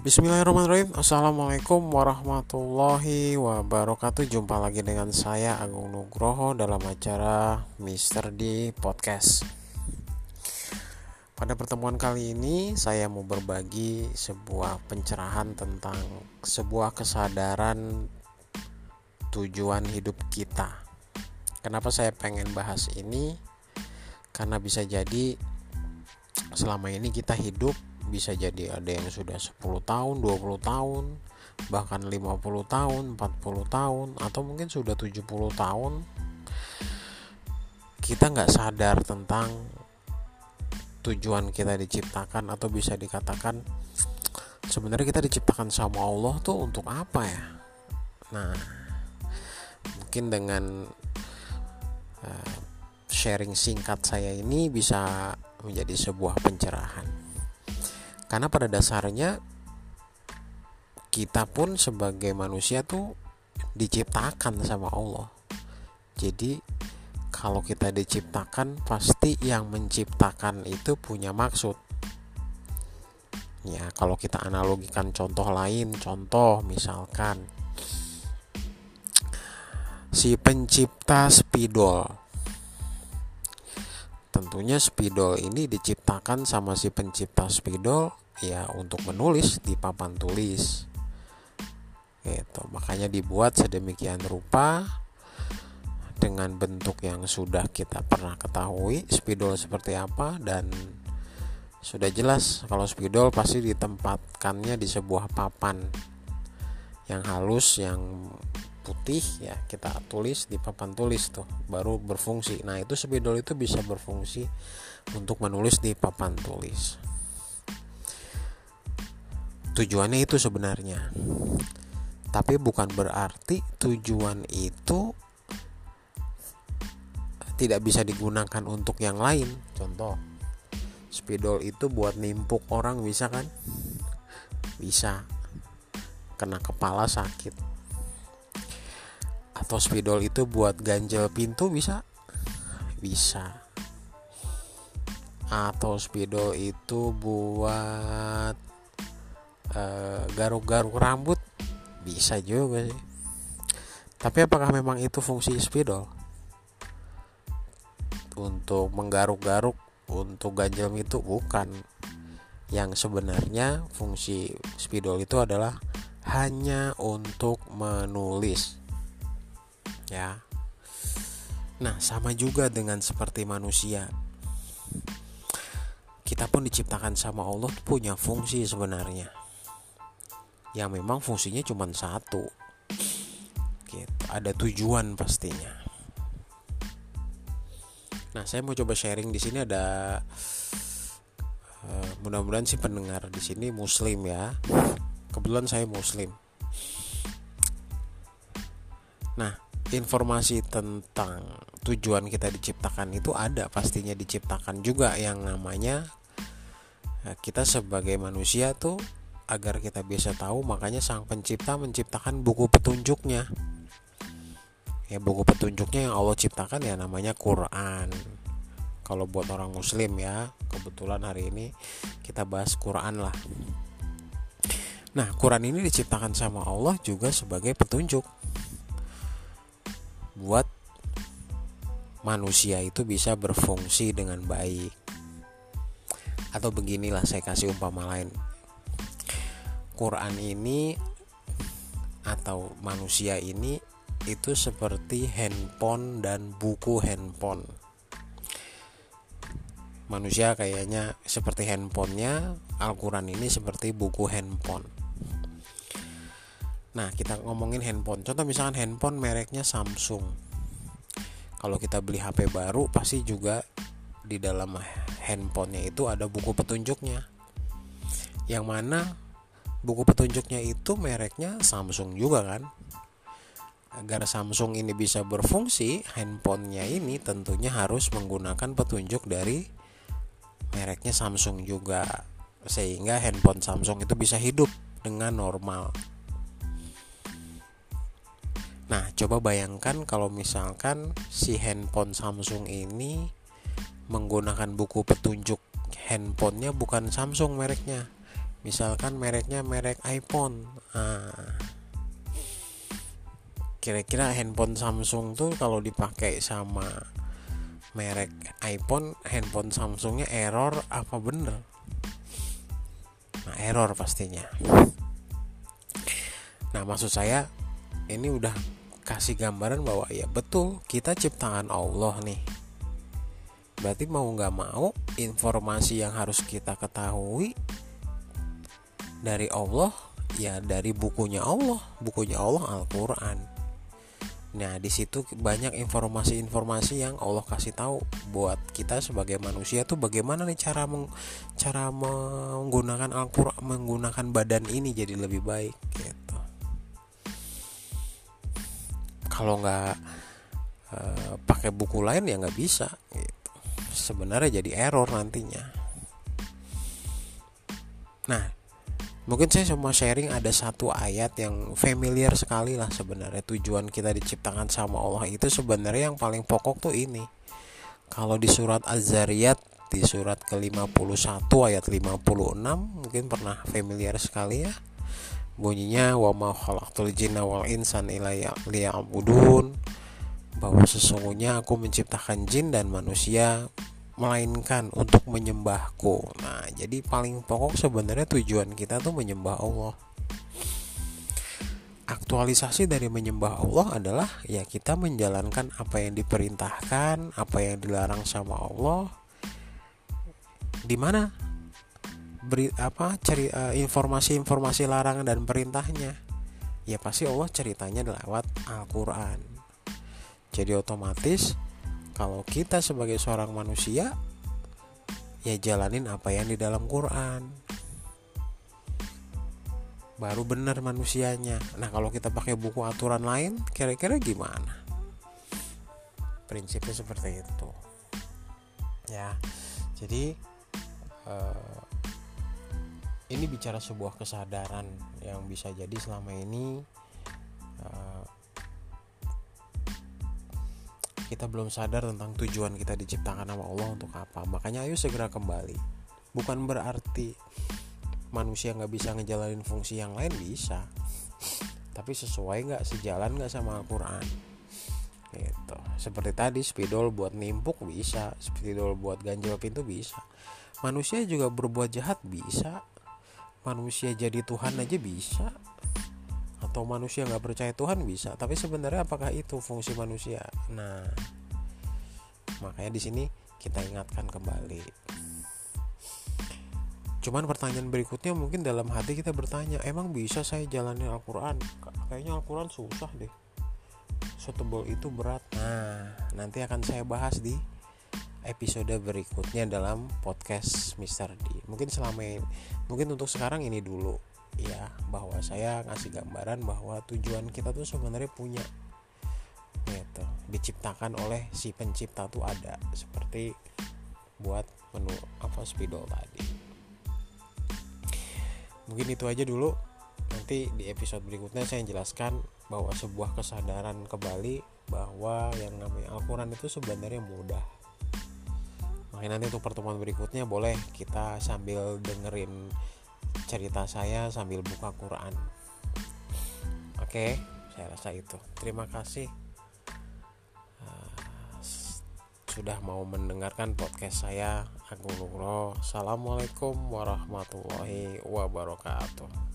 Bismillahirrahmanirrahim. Assalamualaikum warahmatullahi wabarakatuh. Jumpa lagi dengan saya Agung Nugroho dalam acara Mister di Podcast. Pada pertemuan kali ini saya mau berbagi sebuah pencerahan tentang sebuah kesadaran tujuan hidup kita. Kenapa saya pengen bahas ini? Karena bisa jadi selama ini kita hidup bisa jadi ada yang sudah 10 tahun 20 tahun bahkan 50 tahun 40 tahun atau mungkin sudah 70 tahun. Kita nggak sadar tentang tujuan kita diciptakan atau bisa dikatakan sebenarnya kita diciptakan sama Allah tuh untuk apa ya? Nah mungkin dengan uh, sharing singkat saya ini bisa menjadi sebuah pencerahan karena pada dasarnya kita pun sebagai manusia tuh diciptakan sama Allah. Jadi kalau kita diciptakan pasti yang menciptakan itu punya maksud. Ya kalau kita analogikan contoh lain contoh misalkan si pencipta spidol tentunya spidol ini diciptakan sama si pencipta spidol ya untuk menulis di papan tulis. Gitu. Makanya dibuat sedemikian rupa dengan bentuk yang sudah kita pernah ketahui spidol seperti apa dan sudah jelas kalau spidol pasti ditempatkannya di sebuah papan yang halus yang putih ya kita tulis di papan tulis tuh baru berfungsi. Nah itu spidol itu bisa berfungsi untuk menulis di papan tulis. Tujuannya itu sebenarnya. Tapi bukan berarti tujuan itu tidak bisa digunakan untuk yang lain. Contoh spidol itu buat nimpuk orang bisa kan? Bisa. Kena kepala sakit atau spidol itu buat ganjel pintu bisa? Bisa. Atau spidol itu buat Eh, garuk-garuk rambut? Bisa juga sih. Tapi apakah memang itu fungsi spidol? Untuk menggaruk-garuk untuk ganjel itu bukan. Yang sebenarnya fungsi spidol itu adalah hanya untuk menulis ya. Nah sama juga dengan seperti manusia. Kita pun diciptakan sama Allah punya fungsi sebenarnya. Yang memang fungsinya cuma satu. Gitu. ada tujuan pastinya. Nah saya mau coba sharing di sini ada uh, mudah-mudahan sih pendengar di sini muslim ya. Kebetulan saya muslim. Nah informasi tentang tujuan kita diciptakan itu ada pastinya diciptakan juga. Yang namanya eh, kita sebagai manusia tuh agar kita bisa tahu makanya sang pencipta menciptakan buku petunjuknya. Ya buku petunjuknya yang Allah ciptakan ya namanya Quran. Kalau buat orang muslim ya kebetulan hari ini kita bahas Quran lah. Nah Quran ini diciptakan sama Allah juga sebagai petunjuk buat manusia itu bisa berfungsi dengan baik atau beginilah saya kasih umpama lain Quran ini atau manusia ini itu seperti handphone dan buku handphone. Manusia kayaknya seperti handphonenya, Al-Quran ini seperti buku handphone. Nah, kita ngomongin handphone. Contoh misalkan handphone mereknya Samsung. Kalau kita beli HP baru, pasti juga di dalam handphonenya itu ada buku petunjuknya. Yang mana buku petunjuknya itu mereknya Samsung juga kan agar Samsung ini bisa berfungsi handphonenya ini tentunya harus menggunakan petunjuk dari mereknya Samsung juga sehingga handphone Samsung itu bisa hidup dengan normal Nah, coba bayangkan kalau misalkan si handphone Samsung ini menggunakan buku petunjuk handphonenya bukan Samsung mereknya, misalkan mereknya merek iPhone. Nah, kira-kira handphone Samsung tuh kalau dipakai sama merek iPhone handphone Samsungnya error apa bener? Nah error pastinya. Nah maksud saya ini udah kasih gambaran bahwa ya betul kita ciptaan Allah nih berarti mau nggak mau informasi yang harus kita ketahui dari Allah ya dari bukunya Allah bukunya Allah Al-Quran Nah, di situ banyak informasi-informasi yang Allah kasih tahu buat kita sebagai manusia tuh bagaimana nih cara meng, cara menggunakan Al-Qur'an menggunakan badan ini jadi lebih baik gitu. Kalau nggak e, pakai buku lain ya nggak bisa gitu. Sebenarnya jadi error nantinya. Nah, mungkin saya cuma sharing ada satu ayat yang familiar sekali lah sebenarnya tujuan kita diciptakan sama Allah itu sebenarnya yang paling pokok tuh ini kalau di surat Az-Zariyat di surat ke-51 ayat 56 mungkin pernah familiar sekali ya bunyinya wa ma khalaqtul jinna wal insan illa liya'budun bahwa sesungguhnya aku menciptakan jin dan manusia melainkan untuk menyembahku. Nah, jadi paling pokok sebenarnya tujuan kita tuh menyembah Allah. Aktualisasi dari menyembah Allah adalah ya kita menjalankan apa yang diperintahkan, apa yang dilarang sama Allah. Di mana beri apa cari uh, informasi-informasi larangan dan perintahnya? Ya pasti Allah ceritanya lewat Al-Qur'an. Jadi otomatis kalau kita sebagai seorang manusia ya jalanin apa yang di dalam Quran baru benar manusianya nah kalau kita pakai buku aturan lain kira-kira gimana prinsipnya seperti itu ya jadi uh, ini bicara sebuah kesadaran yang bisa jadi selama ini uh, kita belum sadar tentang tujuan kita diciptakan sama Allah untuk apa. Makanya ayo segera kembali. Bukan berarti manusia nggak bisa ngejalanin fungsi yang lain bisa. Tapi sesuai nggak sejalan nggak sama Al-Quran? Gitu. Seperti tadi spidol buat nimpuk bisa. Spidol buat ganjel pintu bisa. Manusia juga berbuat jahat bisa manusia jadi Tuhan aja bisa. Atau manusia nggak percaya Tuhan bisa. Tapi sebenarnya apakah itu fungsi manusia? Nah makanya di sini kita ingatkan kembali. Cuman pertanyaan berikutnya mungkin dalam hati kita bertanya emang bisa saya jalani Al-Quran? Kayaknya Al-Quran susah deh. Setebal itu berat. Nah nanti akan saya bahas di episode berikutnya dalam podcast Mr. D. Mungkin selama ini, mungkin untuk sekarang ini dulu ya bahwa saya ngasih gambaran bahwa tujuan kita tuh sebenarnya punya gitu. Diciptakan oleh si pencipta tuh ada seperti buat menu apa spidol tadi. Mungkin itu aja dulu. Nanti di episode berikutnya saya jelaskan bahwa sebuah kesadaran kembali bahwa yang namanya Al-Quran itu sebenarnya mudah makanya nanti untuk pertemuan berikutnya boleh kita sambil dengerin cerita saya sambil buka Quran. Oke, saya rasa itu. Terima kasih uh, sudah mau mendengarkan podcast saya. Aku Nugro. Assalamualaikum warahmatullahi wabarakatuh.